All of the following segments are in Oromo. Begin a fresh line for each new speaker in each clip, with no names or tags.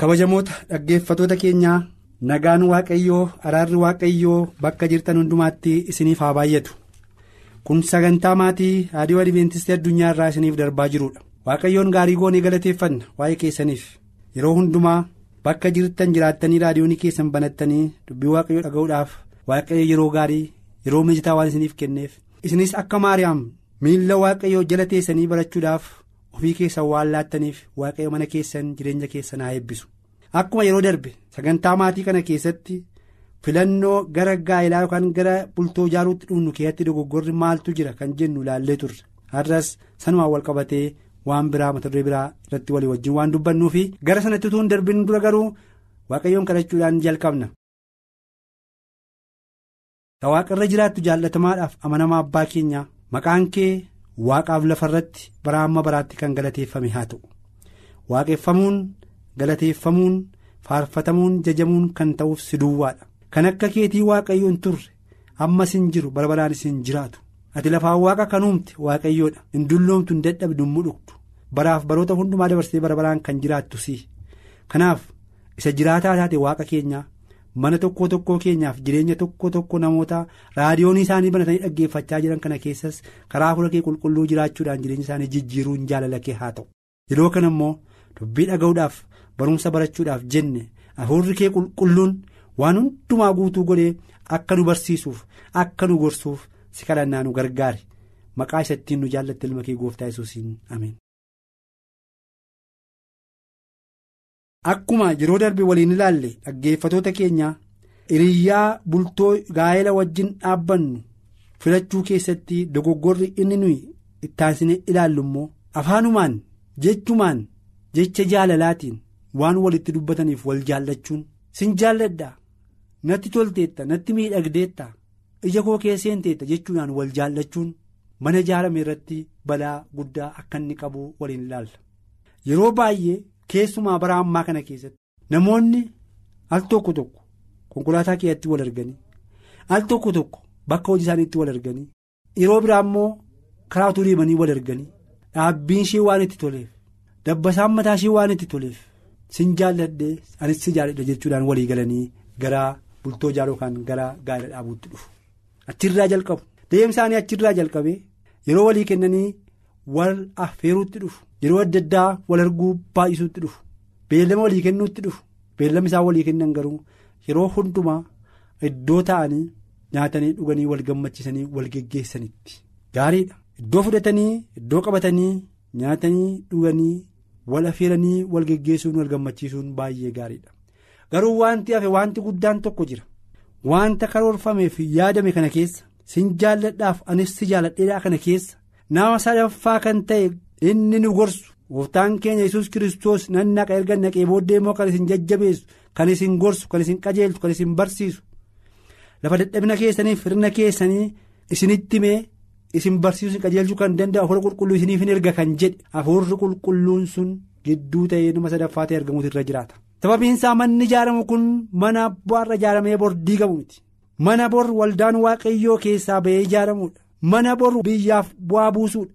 Kabajamoota dhaggeeffatoota keenyaa nagaan waaqayyoo araarri waaqayyoo bakka jirtan hundumaatti isiniif haa baay'atu kun sagantaa maatii raadiyoo adventistii addunyaa irraa isiniif darbaa jirudha waaqayyoon gaarii goonee galateeffanna waa'ee keessaniif. Yeroo hundumaa bakka jirtan jiraattanii raadiyoonii keessan banattanii dubbii waaqayyoo dhaga'uudhaaf waaqayyo yeroo gaarii yeroo mijataa waan isiniif kenneef. Isinis akka maariyaam miilla waaqayyoo jala teessanii barachuudhaaf. Ofii keessan waan laattaniif waaqayyo mana keessan jireenya keessan haa eebbisu akkuma yeroo darbe sagantaa maatii kana keessatti filannoo gara gaa'elaa yookaan gara bultoo ijaaruutti dhufnu keessatti dogoggorri maaltu jira kan jennu ilaallee turre har'as sanumaan wal qabatee waan biraa mata duree biraa irratti walii wajjin waan dubbannuu fi gara sanatti utuu hin darbin dura garuu waaqayyoon kadhachuudhaan jalqabna. ta waaqarra jiraattu jaallatamaadhaaf amanamaa abbaa keenyaa maqaan kee. Waaqaaf lafa irratti bara amma baraatti kan galateeffame haa ta'u. Waaqeffamuun galateeffamuun faarfatamuun jajamuun kan ta'uuf si duwwaadha kan akka keetii waaqayyo hin turre ammas hin jiru bara baraanis hin jiraatu. Ati lafaan waaqa kan uumte waaqayyoodha hin dulloomtu hin dadhabdu hin mudhugdu. Baraaf baroota hundumaa dabarsee bara baraan kan jiraattu si kanaaf isa jiraataa taate waaqa keenyaa mana tokko tokkoo keenyaaf jireenya tokko tokko namoota raadiyoon isaanii banatanii dhaggeeffachaa jiran kana keessas karaa fuula kee qulqulluu jiraachuudhaan jireenya isaanii jijjiiruun jaalala kee haa ta'u. Yeroo kana immoo dubbii dhaga'uudhaaf barumsa barachuudhaaf jenne hafuurri kee qulqulluun waan hundumaa guutuu godhee akka nu barsiisuuf akka nu gorsuuf si kadhannaa nu gargaare maqaa isattiin nu jaallatte ilma kee gooftaa yesuusiin. Ameen. Akkuma yeroo darbe waliin ilaalle dhaggeeffatoota keenya hiriyyaa bultoo gaa'ela wajjin dhaabbannu filachuu keessatti dogoggorri inni nuyi ittaansine ilaallu immoo afaanumaan jechumaan jecha jaalalaatiin waan walitti dubbataniif wal jaallachuun sin jaalladhaa natti tolteetta natti miidhagdeetta ija koo keesseenteetta jechuudhaan wal jaallachuun mana ijaarame irratti balaa guddaa akka inni qabu waliin ilaalla yeroo baay'ee. Keessumaa bara ammaa kana keessatti namoonni al tokko tokko konkolaataa keessatti wal arganii al tokko tokko bakka hojii isaaniitti wal arganii yeroo biraa immoo karaa utuu deemanii wal arganii dhaabbiin ishee waan itti toleef dabbasaan mataa ishee waan itti toleef sin jaalladhee anis si jaalladha jechuudhaan walii galanii gara bultoo ijaaruu yookaan gara gaa'ela dhaabuutti dhufu achirraa jalqabu deemsa isaanii achirraa jalqabee yeroo walii kennanii. wal affeeruutti dhufu yeroo adda addaa wal arguu baay'isuutti dhufu. Beellama walii kennuutti dhufu. Beellama isaan walii kennan garuu yeroo hundumaa iddoo ta'anii nyaatanii dhuganii wal gammachiisanii wal geggeessanitti. Gaariidha. Iddoo fudhatanii iddoo qabatanii nyaatanii dhuganii wal affeeranii wal geggeessuun wal gammachiisuun baay'ee gaariidha. Garuu wanti hafe wanti guddaan tokko jira. Wanta karoorfameef yaadame kana keessa sin jaalladhaaf anis si jaalladheedhaa kana keessa. nama sadaffaa kan ta'e inni nu gorsu gooftaan keenya yesus kiristoos nan naqa erga naqee booddee immoo kan isin jajjabeessu kan isin gorsu kan isin qajeelchu kan isin barsiisu lafa dadhabina keessaniif hirna keessanii isinitti mee isin barsiisu qajeelchuu kan danda'u hafuura qulqulluu isiniif hin erga kan jedhe hafuurri qulqulluun sun gidduu ta'ee nama sadaffaa ta'e argamuutu irra jiraata. sababiin isaa manni ijaaramu kun mana abbaarra ijaaramee bor diigamu miti mana bor waldaan waaqayyoo keessaa ba'ee ijaaramudha. mana bor biyyaaf bu'aa buusuudha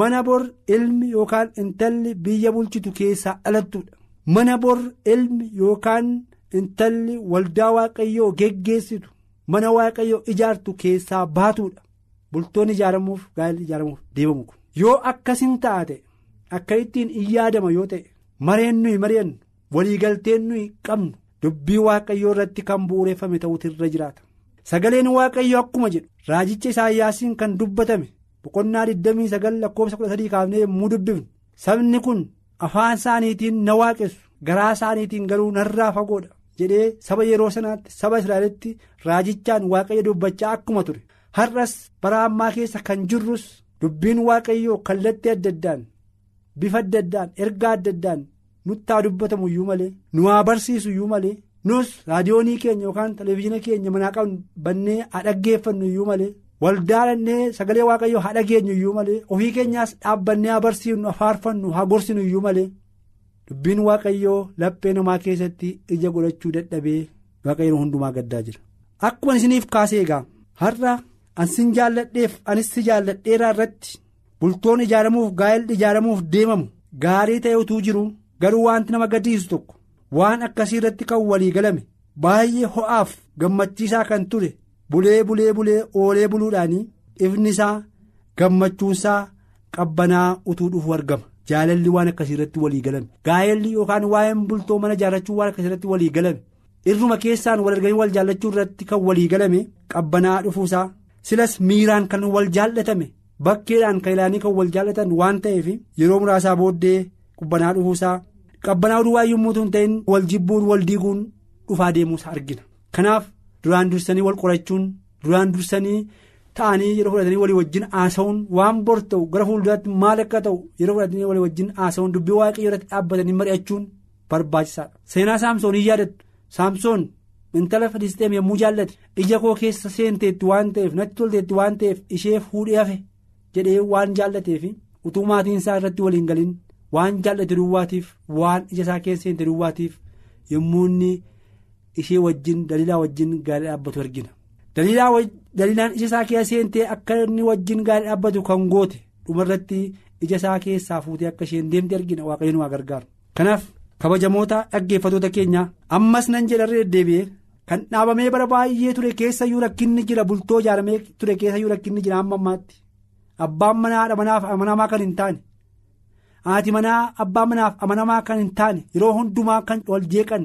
mana bor ilmi yookaan intalli biyya bulchitu keessaa dhalattuudha mana bor ilmi yookaan intalli waldaa waaqayyoo geggeessitu mana waaqayyoo ijaartu keessaa baatuudha. Bultoonni ijaaramuuf gaa'elli ijaaramuuf deemamu kun. Yoo akkasin taate akka ittiin in yaadama yoo ta'e mareen nuyi mari'annu waliigalteen nuyi qabnu dubbii waaqayyoo irratti kan bu'uureffame ta'uutu irra jiraata. sagaleen waaqayyo akkuma jedhu raajicha isaayyaasiin kan dubbatame boqonnaa 29 lakkoofsa 13 kaafnee yommuu dubbifnu sabni kun afaan isaaniitiin na waaqessu garaa isaaniitiin garuu narraa fagoodha jedhee saba yeroo sanaatti saba israa'elitti raajichaan waaqayyo dubbachaa akkuma ture. Har'as bara ammaa keessa kan jirrus dubbiin waaqayyoo kallattii adda addaan bifa adda addaan ergaa adda addaan nutti haa dubbatamu iyyuu malee nu haa barsiisu iyyuu malee nus raadiyoonii keenya yookaan televezyiina keenya manaa qabnu bannee haa dhaggeeffannu iyyuu malee waldaa dhannee sagalee waaqayyoo haa dhageenyu iyyuu malee ofii keenyaas dhaabbannee haa barsiifnu haa haa gorsinu iyyuu malee dubbiin waaqayyoo laphee namaa keessatti ija godhachuu dadhabee waaqayyoon hundumaa gaddaa jira. Akkuma isiniif kaasee egaa har'a ansin jaalladheef anis si jaalladheeraa irratti bultoon ijaaramuuf gaa'elli ijaaramuuf deemamu gaarii ta'e utuu jiru garuu wanti nama gaddisiisu tokko waan akkasii irratti kan walii galame baay'ee ho'aaf gammachiisaa kan ture bulee bulee bulee oolee buluudhaanii ifni isaa gammachuunsaa qabbanaa utuu dhufu argama. Jaalalli waan akkasii irratti walii galame gaa'elli yookaan waa'een bultoo mana ijaarrachuu waan akkasii irratti walii galame. irruma keessaan wal arganii wal jaallachuu irratti kan walii galame qabbanaa dhufuusaa silas miiraan kan wal jaallatame bakkeedhaan kan ilaanii kan wal jaallatan waan ta'eef yeroo muraasaa booddee qabbanaa dhufuusaa qabbanaa duwwaa yommuu hin ta'in wal jibbuun wal diiguun dhufaa deemuusaa argina. Kanaaf duraan dursanii wal qorachuun duraan dursanii ta'anii yeroo fudhatanii walii wajjin haasa'uun waan bor ta'u gara fuulduraatti maal akka ta'u yeroo fudhatanii walii wajjin haasa'uun dubbii waaqayyoo irratti dhaabbatanii mari'achuun barbaachisaadha seenaa saamsoonii yaadattu. saamsoon intala filisteem yommuu jaallate ija koo keessa seenteetti waan ta'eef natti tolteetti waan ta'eef ishee fuudhee hafe jedhee waan jaallateef utuu maatiin isaa irratti waliin galin waan jaallate duwwaatiif waan ija isaa keessa seente duwwaatiif yommuu inni ishee wajjin daliilaa wajjin gaarii dhaabbatu argina. daliilaan ija isaa keessa seentee akka inni wajjin gaarii dhaabbatu kan goote dhumarratti ija isaa keessaa fuutee akka isheen deemte argina waaqayyoon waa gargaaru kanaaf. kabajamoota dhaggeeffatoota keenya ammas nan jedharra deddeebi'ee kan dhaabamee bara baay'ee ture keessayyuu rakkinni jira bultoo ijaaramee ture keessayyuu rakkinni jira amma ammaatti abbaan manaa haadha manaaf amanamaa kan hin taane haati manaa abbaan manaaf amanamaa kan hin taane yeroo hundumaa kan wal jeeqan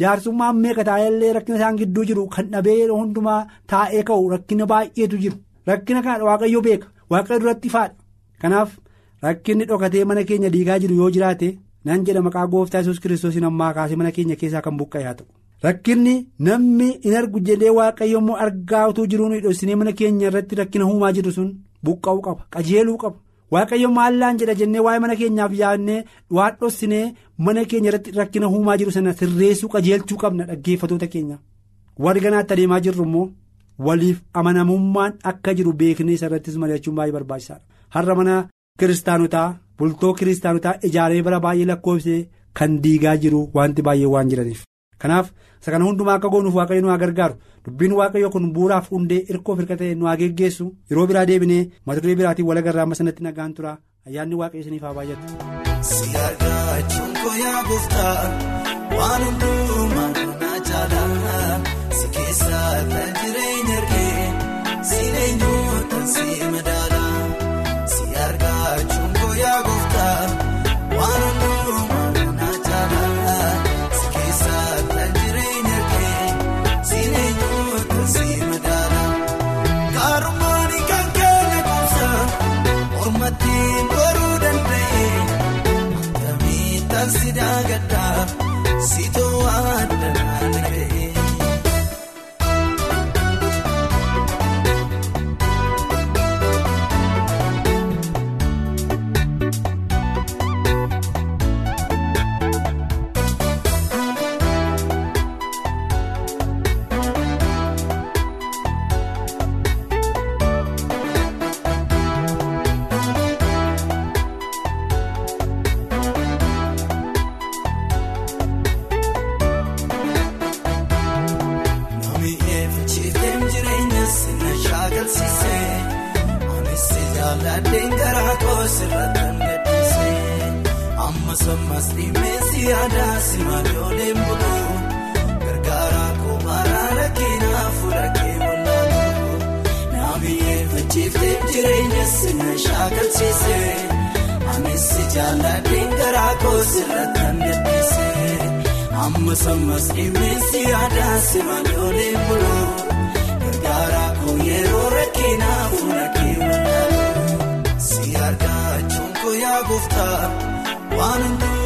jaarsummaan meeqa taa'ellee rakkina isaan gidduu jiru kan dhabee yeroo hundumaa taa'ee ka'u rakkina baay'eetu jiru. Rakkina kana waaqayyo beeka waaqayyo duratti ifaadha kanaaf rakkinni dhokatee mana keenya diigaa jiru yoo jiraate. nan jedha maqaa gooftaa yesus kiristoosiin ammaa kaasee mana keenya keessaa kan buqqa'e haa ta'u. Rakkinni namni hin argu jedhee waaqayyo immoo argaa utuu jiruun dhoksinee mana keenya irratti rakkina uumaa jiru sun buqqa'uu qaba qajeeluu qaba waaqayyo maallaan jedha jennee waa'ee mana keenyaaf yaadnee waan dhoksinee mana keenya irratti rakkina uumaa jiru sana sirreessuu qajeelchuu qabna dhaggeeffatoota keenya warri ganaatti adeemaa jirru immoo waliif amanamummaan akka jiru beeknee isa irrattis mari'achuun baay'ee barbaachisaadha har'a mana kiristaanotaa. bultoo kiristaanotaa ijaaree bara baay'ee lakkoofsee kan diigaa jiru wanti baay'ee waan jiraniif kanaaf isa kana hundumaa akka goonuuf waaqayyo nu haa gargaaru. Dubbiin waaqayyo kun bu'uuraaf hundee hirkoof hirka ta'e nu haa geggeessu. Yeroo biraa deebinee mata duree biraatiin wal agarraa amma sanatti nagaan tura. Ayyaanni waaqayyo isiniif haa baay'atu.
Koosirra kan gadhiisee ammas ammas dhimmeensi aadaa simaalooleen buluu gargaara koo yeroo rakkinaa fuula kee wallaaluu si argaachuun koo yaa gooftaa. Waan hundumaa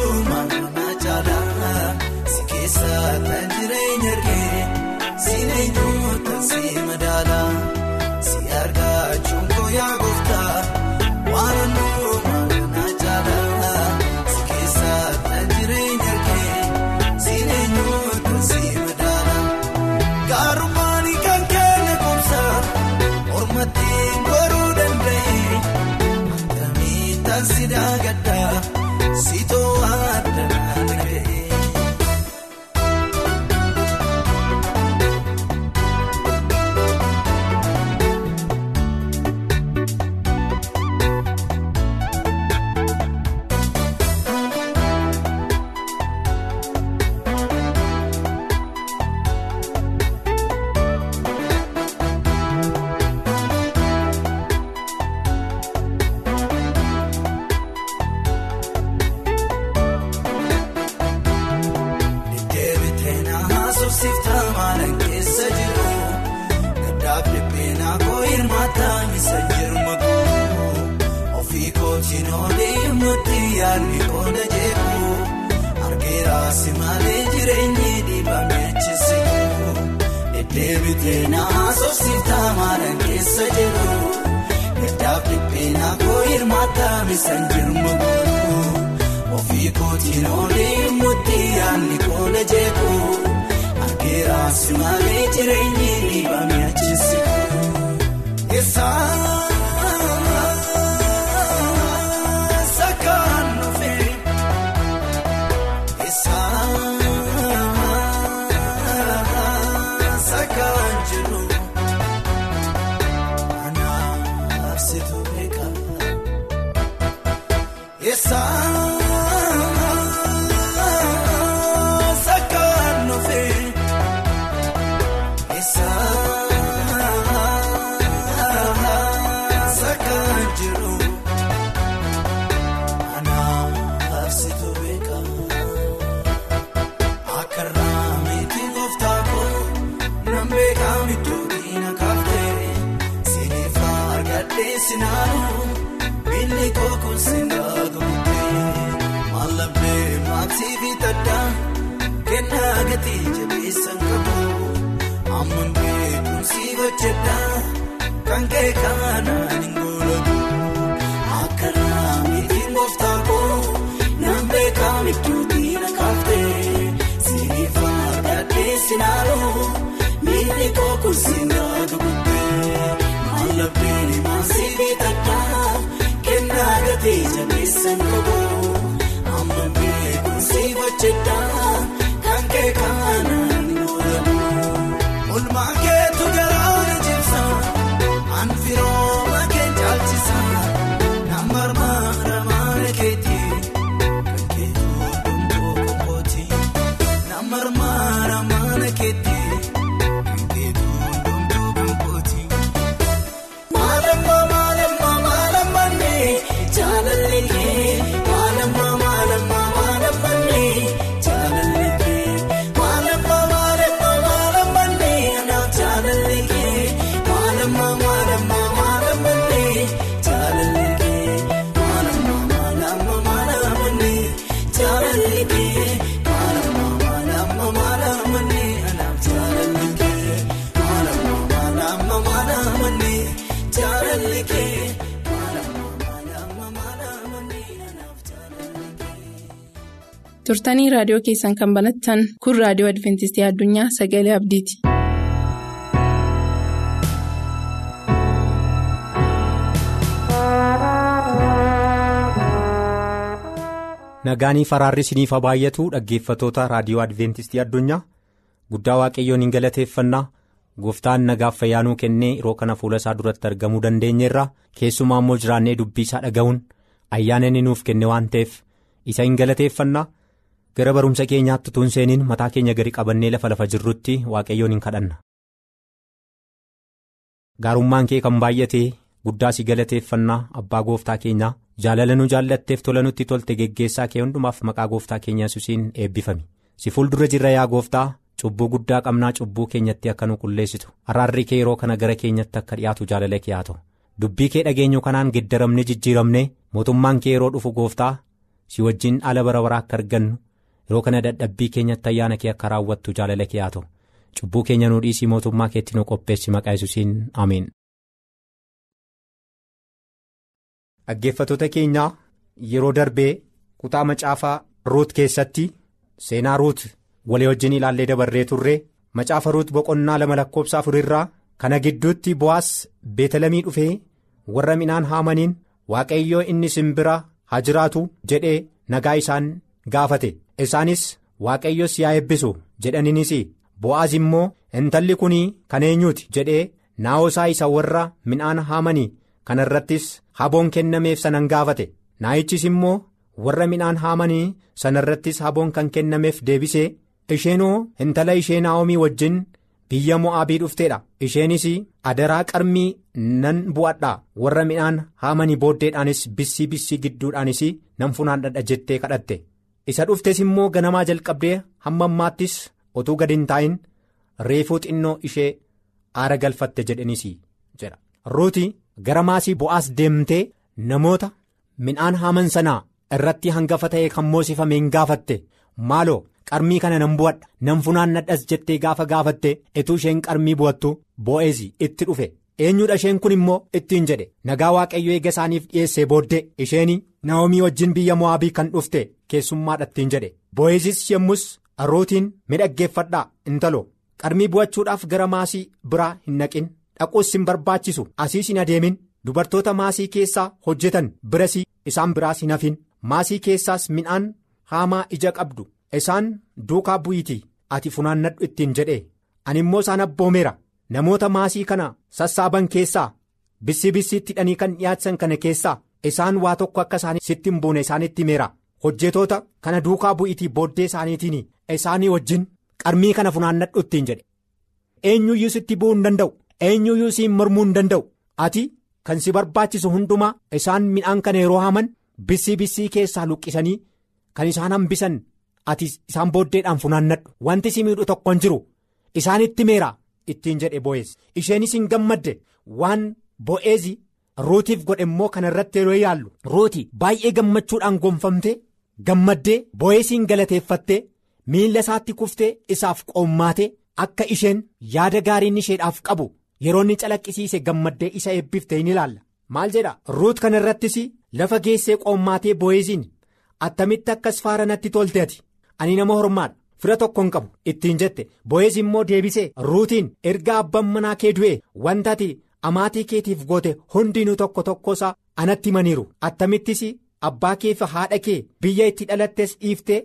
kooku singaa dugubbee mallabbeen maasii bitadhaa kennaa gatii jabeessan qabu
turtanii raadiyoo keessan kan banattan kun raadiyoo adventistii addunyaa sagalee abdiiti.
Nagaanii faraarri isiniif haa baay'atu dhaggeeffatoota raadiyoo adventistii addunyaa guddaa waaqayyoon hin galateeffannaa gooftaan nagaaf fayyaanuu kennee yeroo kana fuula isaa duratti argamuu dandeenyeerra keessumaa immoo jiraannee dubbii isaa dhaga'uun ayyaana inni nuuf kenne waan ta'eef isa hin galateeffannaa gara barumsa keenyaatti tuun seeniin mataa keenya gadi qabannee lafa lafa jirrutti waaqayyoon hin kadhanna. gaarummaan kee kan baay'ate guddaa si galateeffannaa abbaa gooftaa keenyaa jaalala nu jaallatteef tola nutti tolte geggeessaa kee hundumaaf maqaa gooftaa keenya yesuusiin eebbifami si fuuldura jirra yaa gooftaa cubbuu guddaa qabnaa cubbuu keenyatti akka nu qulleessitu. Araarri kee yeroo kana gara keenyatti akka dhiyaatu jaalala kee haa ta'u. Dubbii kee dhageenyu kanaan geddaramne jijjiiramne mootummaan kee yeroo dhufu gooftaa si wajjin ala bara baraa akka argannu yeroo kana dadhabbii keenyatti ayyaana kee akka raawwattu jaalala kee haa ta'u cubbuu keenya nu dhiisii mootummaa keetti nu qopheessi maqaa yesuusiin ameen. dhaggeeffatoota keenyaa yeroo darbee kutaa macaafaa ruut keessatti seenaa ruut walii wajjin ilaallee dabarree turre macaafa ruut boqonnaa lama lakkoobsa afurirraa kana gidduutti bo'aas beetalamii dhufee warra midhaan haamaniin waaqayyoo inni simbira haa jiraatu jedhee nagaa isaan gaafate isaanis waaqayyos yaa eebbisu jedhaniinis bo'aaz immoo intalli kun kan eenyuuti? Jedhee naa'osaa isa warra midhaan haamanii kana irrattis haboon kennameef sanan gaafate. Naa'ichis immoo warra midhaan haamanii sana irrattis haboon kan kennameef deebisee isheenoo intala ishee naa'omii wajjin biyya mo'aabii dhufteedha. Isheenis adaraa qarmii nan bu'adhaa warra midhaan haamanii booddeedhaanis bissii bissii gidduudhaanis nan funaandhadha jettee kadhatte isa dhuftes immoo ganamaa jalqabdee hamma ammaattis otuu gad hin taa'in reefuu xinnoo ishee aara galfatte jedhaniis jedha ruuti gara maasii bo'aas deemtee namoota midhaan haaman sanaa irratti hangafa ta'e kan moosifame hin gaafatte. Maaloo? Qarmii kana nan bu'adha. Nan funaannadhas jettee gaafa gaafatte etuu isheen qarmii bu'attu bo'eezi itti dhufe. Eenyudha isheen kun immoo ittiin jedhe. Nagaa waaqayyo eega isaaniif dhiyeessee booddee isheen naa'omii wajjin biyya mo'aabii kan dhufte keessummaadhattiin jedhe. Bo'eezis yommus ruutiin midhaggeeffadhaa intalo. Qarmii bu'achuudhaaf gara maasii biraa hin naqin. Dhaquus hin barbaachisu. Asiis hin adeemin. Dubartoota maasii keessaa hojjetan. Birasii isaan biraas hin hafin maasii keessaas midhaan haamaa ija qabdu. Isaan duukaa bu'iitii ati funaannadhu ittiin jedhe. Ani immoo isaan abboomeera. Namoota maasii kana sassaaban keessaa. Bissii bissiitti hidhanii kan dhiyaatan kana keessaa isaan waa tokko akka isaanii sitti hin buune isaanitti himeera. Hojjetoota kana duukaa bu'iitii booddee isaaniitiin isaanii wajjin qarmii kana funaannadhu ittiin jedhe. Eenyuyyuu sitti bu'uu hin danda'u. Eenyuyyuu siin mormuu hin danda'u. Ati kan si barbaachisu hundumaa isaan midhaan kana yeroo haaman bissii bissii keessaa luqqisanii kan isaan hambisan ati isaan booddeedhaan funaannadhu. Wanti si miidhu tokko hin jiru. Isaanitti himeera. Ittiin jedhe bo'eez isheenis hin gammadde. Waan bo'eezi ruutiif godhe immoo kana irratti yeroo yaallu. Ruuti baay'ee gammachuudhaan gonfamte gammaddee bo'eesiin galateeffattee miilla isaatti kuftee isaaf qoommaate akka isheen yaada gaariin isheedhaaf qabu yeroo inni calaqqisiise gammaddee isa eebbifte hin ilaalla. Maal jedha? Ruut kana irrattis lafa geessee qoommaatee bo'eeziin attamitti akkas faara natti tolte ati ani nama hormaadha. Fira tokko hin qabu. Ittiin jette. Bo'eez immoo deebisee ruutiin erga abbaan manaa kee du'e wanta ati amaatii keetiif goote hundinuu tokko tokkosaa anatti himaniiru attamittis abbaa kee haadha kee biyya itti dhalattes dhiiftee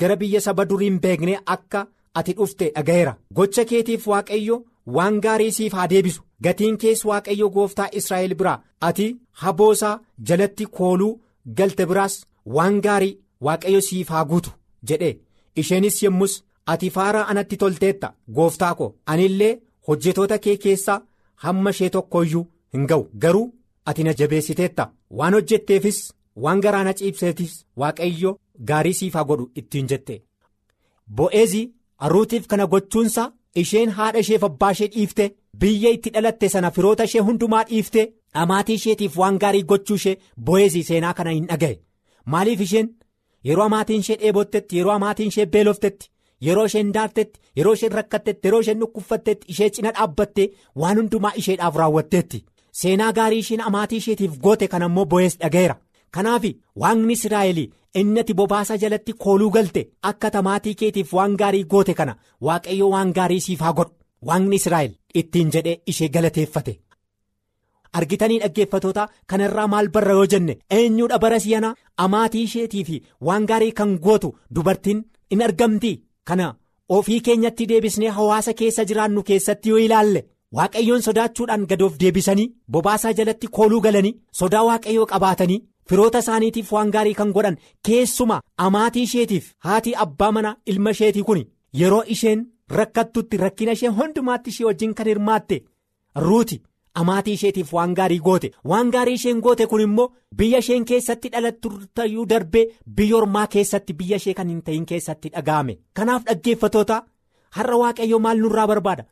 gara biyya saba durii hin beeknee akka ati dhufte dhaga'eera. Gocha keetiif waaqayyo waan gaarii siif haa deebisu. Gatiin kees waaqayyo gooftaa israa'el biraa ati haboosaa jalatti kooluu galte biraas waan gaarii waaqayyo siif haa guutu jedhe. Isheenis yommus ati faara anatti tolteetta gooftaa ko. Anillee hojjetoota kee keessaa hamma ishee tokkoyyuu hin ga'u. Garuu ati na jabeessiteetta. Waan hojjetteefis waan garaa na ciibseetis waaqayyo gaarii siif haa godhu ittiin jette. Bo'eezi ruutiif kana gochuunsa isheen haadha isheef abbaa ishee dhiifte biyya itti dhalatte sana firoota ishee hundumaa dhiifte dhamaatii isheetiif waan gaarii gochuu ishee bo'eezi seenaa kana hin dhaga'e maaliif isheen? Yeroo amaatiin ishee dheebottetti yeroo amaatiin ishee beeloftetti yeroo isheen daartetti yeroo isheen rakkattetti yeroo isheen dhukkubfattetti ishee cina dhaabbattee waan hundumaa isheedhaaf raawwatteetti. Seenaa gaarii isheen amaatii isheetiif goote kana immoo bo'eez dhaga'eera. Kanaaf waaqni israa'el inni ati bobaasa jalatti kooluu galte akka tamaatii keetiif waan gaarii goote kana waaqayyo waan gaarii siif haa godhu. Waaqni israa'el ittiin jedhee ishee galateeffate. argitanii dhaggeeffatoota kanarraa maal barra yoo jenne eenyuudha bara si'anaa amaatii isheetii fi waan gaarii kan gootu dubartiin in argamti kana ofii keenyatti deebisnee hawaasa keessa jiraannu keessatti yoo ilaalle waaqayyoon sodaachuudhaan gadoof deebisanii bobaasaa jalatti kooluu galanii sodaa waaqayyoo qabaatanii firoota isaaniitiif waan gaarii kan godhan keessuma amaatii isheetiif haati abbaa mana ilma isheetii kun yeroo isheen rakkattutti rakkina ishee hundumaatti ishee wajjin kan hirmaatte ruuti. Amaatii isheetiif waan gaarii goote. Waan gaarii isheen goote kun immoo biyya isheen keessatti dhalattu ta'uu darbee biyya ormaa keessatti biyya ishee kan hin ta'in keessatti dhaga'ame. Kanaaf dhaggeeffatoota har'a waaqayyoo maal nurraa barbaada?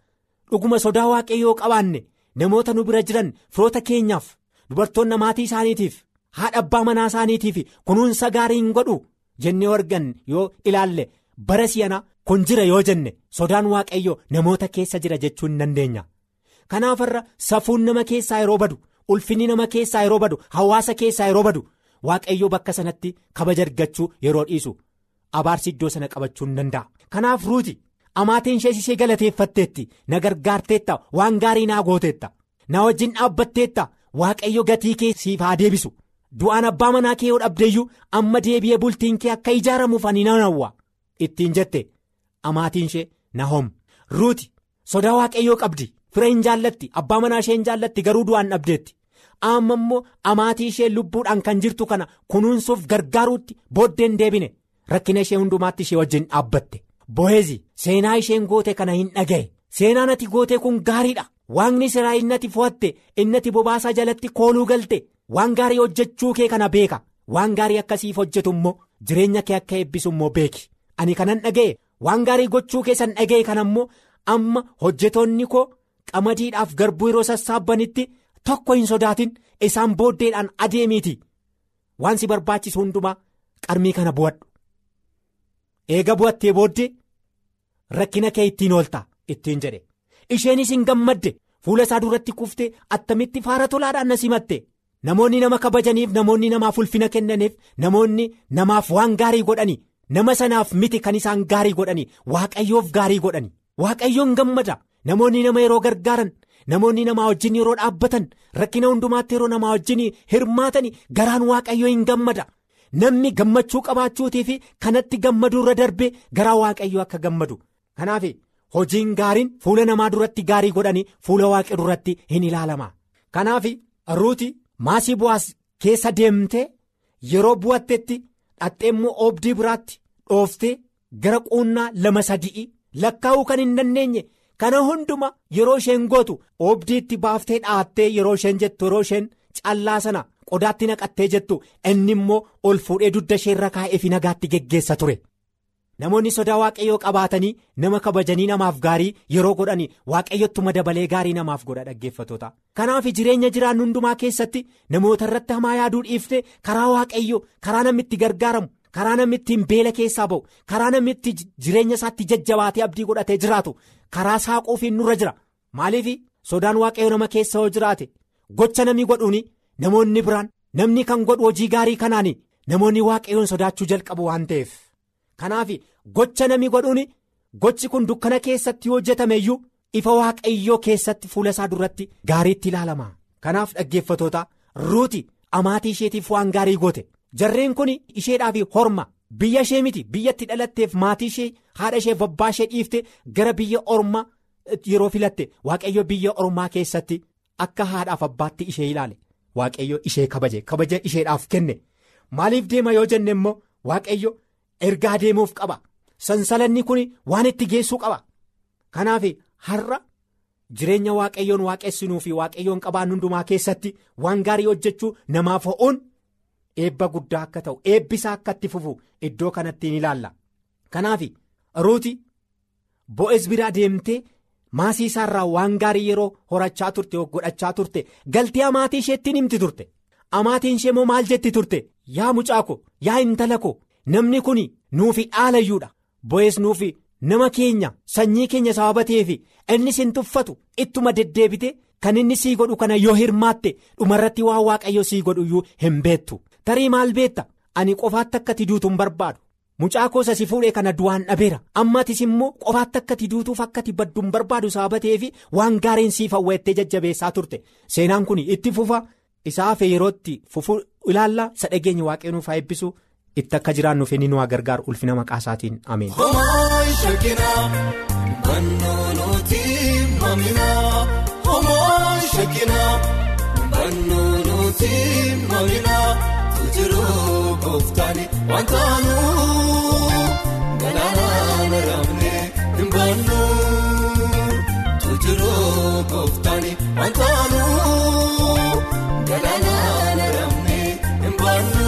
Dhuguma sodaa waaqayyoo qabaanne namoota nu bira jiran firoota keenyaaf dubartoonni amaatii isaaniitiif haadha abbaa manaa isaaniitiif kunuunsa gaarii hin godhu jennee argan yoo ilaalle bara si'ana kun jira yoo jenne sodaan waaqayyoo namoota keessa jira jechuu hin dandeenya. Kanaaf irra safuun nama keessaa yeroo badu ulfinni nama keessaa yeroo badu hawaasa keessaa yeroo badu waaqayyoo bakka sanatti kabaja argachuu yeroo dhiisu abaarsi iddoo sana qabachuu hin danda'a. Kanaaf ruuti amaatiin ishee ishee galateeffatteetti na gargaarteetta waan gaarii naa gooteetta na wajjin dhaabbatteetta waaqayyo gatii kee siif haa deebisu. Du'aan abbaa manaa kee yoo dhabdeeyyuu amma deebi'ee bultiin kee akka ijaaramuuf ani nan hawwa. Ittiin jette amaatiin ishee nahom ruuti sodaa waaqayyoo qabdi fira hin jaallatti abbaa manaa ishee hin jaallatti garuu du'aan dhabdeetti. Amma immoo amaatii ishee lubbuudhaan kan jirtu kana kunuunsuuf gargaaruutti booddeen deebine. Rakkina ishee hundumaatti ishee wajjin dhaabbatte. Bo'eezi seenaa isheen goote kana hin dhaga'e seenaan ati goote kun gaariidha. Waaqni siraa innati fo'atte innati bobaasaa jalatti kooluu galte. Waan gaarii hojjechuu kee kana beeka. Waan gaarii akkasiif hojjetu immoo jireenya kee akka eebbisu immoo beeki. Ani kanan dhaga'e waan gaarii gochuu keessan dhaga'e kana immoo amma hojjetoonni koo qamadiidhaaf garbuu yeroo sassaabbanitti tokko hin sodaatin. Isaan booddeedhaan adeemiiti. Waan si barbaachisu hundumaa qarmii kana bu'adhu. Eega bu'attee booddee rakkina kee ittiin oolta ittiin jedhe. Isheenis hin gammadde. Fuula isaa duratti kuftee attamitti faara tolaadhaan na simatte. Namoonni nama kabajaniif namoonni namaaf ulfina kennaniif namoonni namaaf waan gaarii godhani nama sanaaf miti kan isaan gaarii godhani waaqayyoof gaarii godhani waaqayyoon gammada namoonni nama yeroo gargaaran namoonni namaa wajjin yeroo dhaabbatan rakkina hundumaatti yeroo namaa wajjin hirmaatan garaan waaqayyoo hin gammada namni gammachuu qabaachuutii fi kanatti gammaduu irra darbee garaa waaqayyoo akka gammadu kanaaf hojiin gaariin fuula namaa duratti gaarii godhanii fuula waaqa duratti hin ilaalama kanaaf ruuti maasii bu'aas keessa deemtee yeroo bu'attetti dhaxxee immoo oobdii biraatti dhooftee gara quunnaa lama sadii lakkaa'uu kan hin dandeenye. Kana hunduma yeroo isheen gootu oobdiitti baaftee dhaattee yeroo isheen jettu yeroo isheen callaa sana qodaatti naqattee jettu inni immoo ol fuudhee dugda ishee irra kaa'ee fi nagaatti geggeessa ture namoonni sodaa waaqayyoo qabaatanii nama kabajanii namaaf gaarii yeroo godhanii waaqayyottuma dabalee gaarii namaaf godha dhaggeeffatoota kanaaf jireenya jiraannu hundumaa keessatti namoota irratti hamaa yaaduu dhiiftee karaa waaqayyoo karaa namni itti gargaaramu. Karaa namni ittiin beela keessaa ba'u. Karaa namni itti jireenya isaatti jajjabaatee abdii godhatee jiraatu. Karaa saaquufiin nurra jira. Maaliif? Sodaan waaqayyo nama keessa yoo jiraate. Gocha namni godhuun namoonni biraan namni kan godhu hojii gaarii kanaan namoonni waaqayyoon sodaachuu jalqabu waan ta'eef. Kanaaf gocha namni godhuun gochi kun dukkana keessatti hojjetame iyyuu ifa waaqayyoo keessatti fuula isaa duratti gaariitti ilaalama. Kanaaf dhaggeeffatoota ruuti amaatii isheetiif waan gaarii goote. Jarreen kun isheedhaaf horma. Biyya ishee miti. Biyyatti dhalatteef maatii ishee haadha ishee abbaa ishee dhiifte gara biyya ormaa yeroo filatte. Waaqayyo biyya ormaa keessatti akka haadhaaf abbaatti ishee ilaale. Waaqayyo ishee kabaje. Kabaja isheedhaaf kenne. Maaliif deema yoo jenne immoo waaqayyo ergaa deemuuf qaba. Sansalanni kun waan itti geessuu qaba. Kanaaf har'a jireenya waaqayyoon waaqessinuu fi waaqayyoon qabaan hundumaa keessatti waan gaarii hojjechuu namaaf ho'uun. Eebba guddaa akka ta'u eebbisaa akka itti fufu iddoo kanatti ni ilaalla. Kanaaf ruuti bo'eez biraa deemtee maasii isaarraa waan gaarii yeroo horachaa turte godhachaa turte galtee amaatii isheettiin himti turte. Amaatiin ishee moo maal jetti turte? Yaa mucaa ko yaa intala ko namni kun nuufi dhaalayyuudha bo'eez nuufi nama keenya sanyii keenya sababa ta'eef inni sin tuffatu ittuma deddeebite kan inni sii godhu kana yoo hirmaatte dhumarratti waan waaqayyo sii godhu iyyuu hin beettu. Tarii maal beetta ani qofaatti akka ati duutu hin barbaadu. Mucaa koosa si fuudhee kana du'aan dhabeera. Ammatis immoo qofaatti akka ati duutuuf akka ati baddu hin barbaadu sababa ta'eef waan gaariin siif hawweettee jajjabeessaa turte. Seenaan kun itti fufa. Isaa hafe yerootti fufuu ilaalla. Isa dhageenya waaqeenuuf haa eebbisu. Itti akka jiraannuuf inni nu gargaaru. Ulfina maqaa isaatiin. Ameen.
Jiruu kooftaani wantaanu galaana raamnee hin baannu. Jiruu kooftaani wantaanu galaana raamnee hin baannu.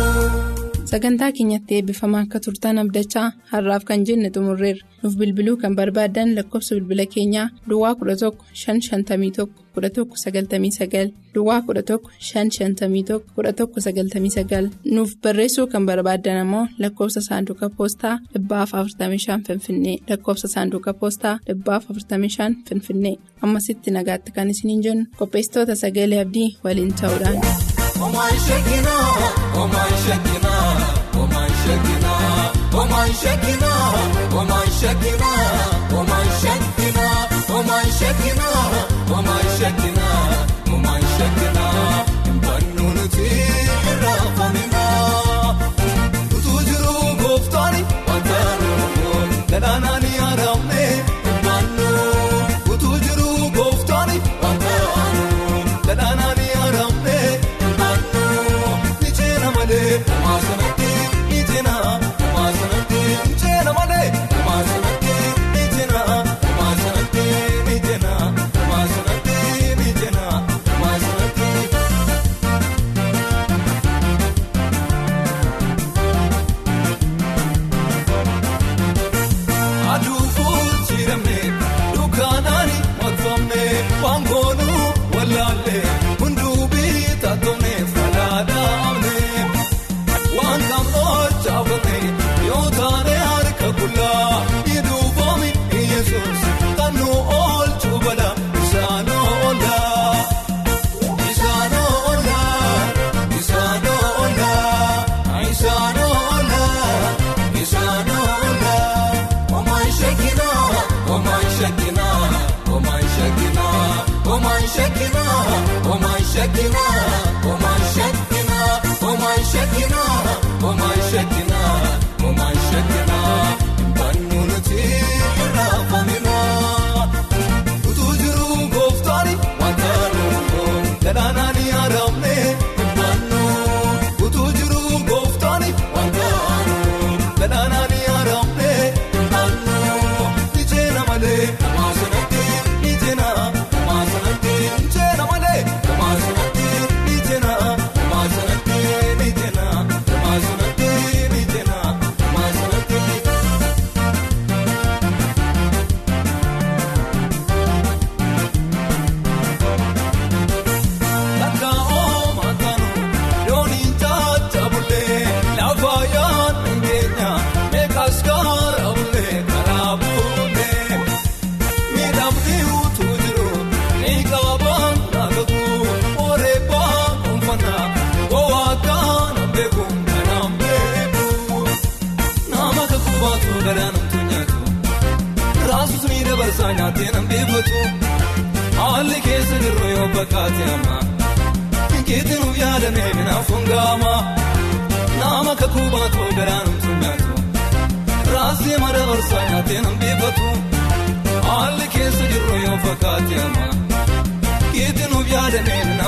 sagantaa keenyatti eebbifamaa akka turtan abdachaa har'aaf kan jenne xumurreerra nuuf bilbiluu kan barbaadan lakkoofsa bilbila keenyaa duwwaa 11 551 1199 duwwaa 11 551 1199 nuuf barreessuu kan barbaadan ammoo lakkoofsa saanduqa poostaa 45 finfinnee lakkoofsa saanduqa poostaa 45 finfinnee ammasitti nagaatti kan isiniin jennu qopheessitoota sagalee abdii waliin ta'uudhaan.
Omaan sheekinaa omaan sheekinaa omaan sheekinaa omaan sheekinaa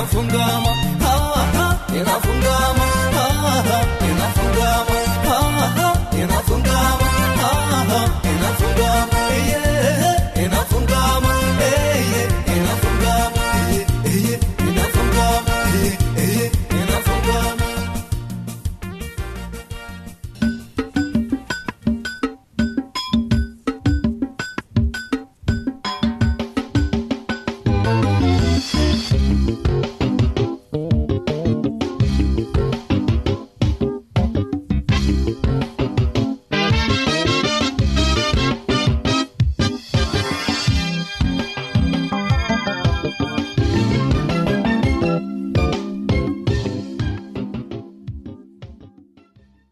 Uf yaadamee minaaf hongaama Minaaf hongaama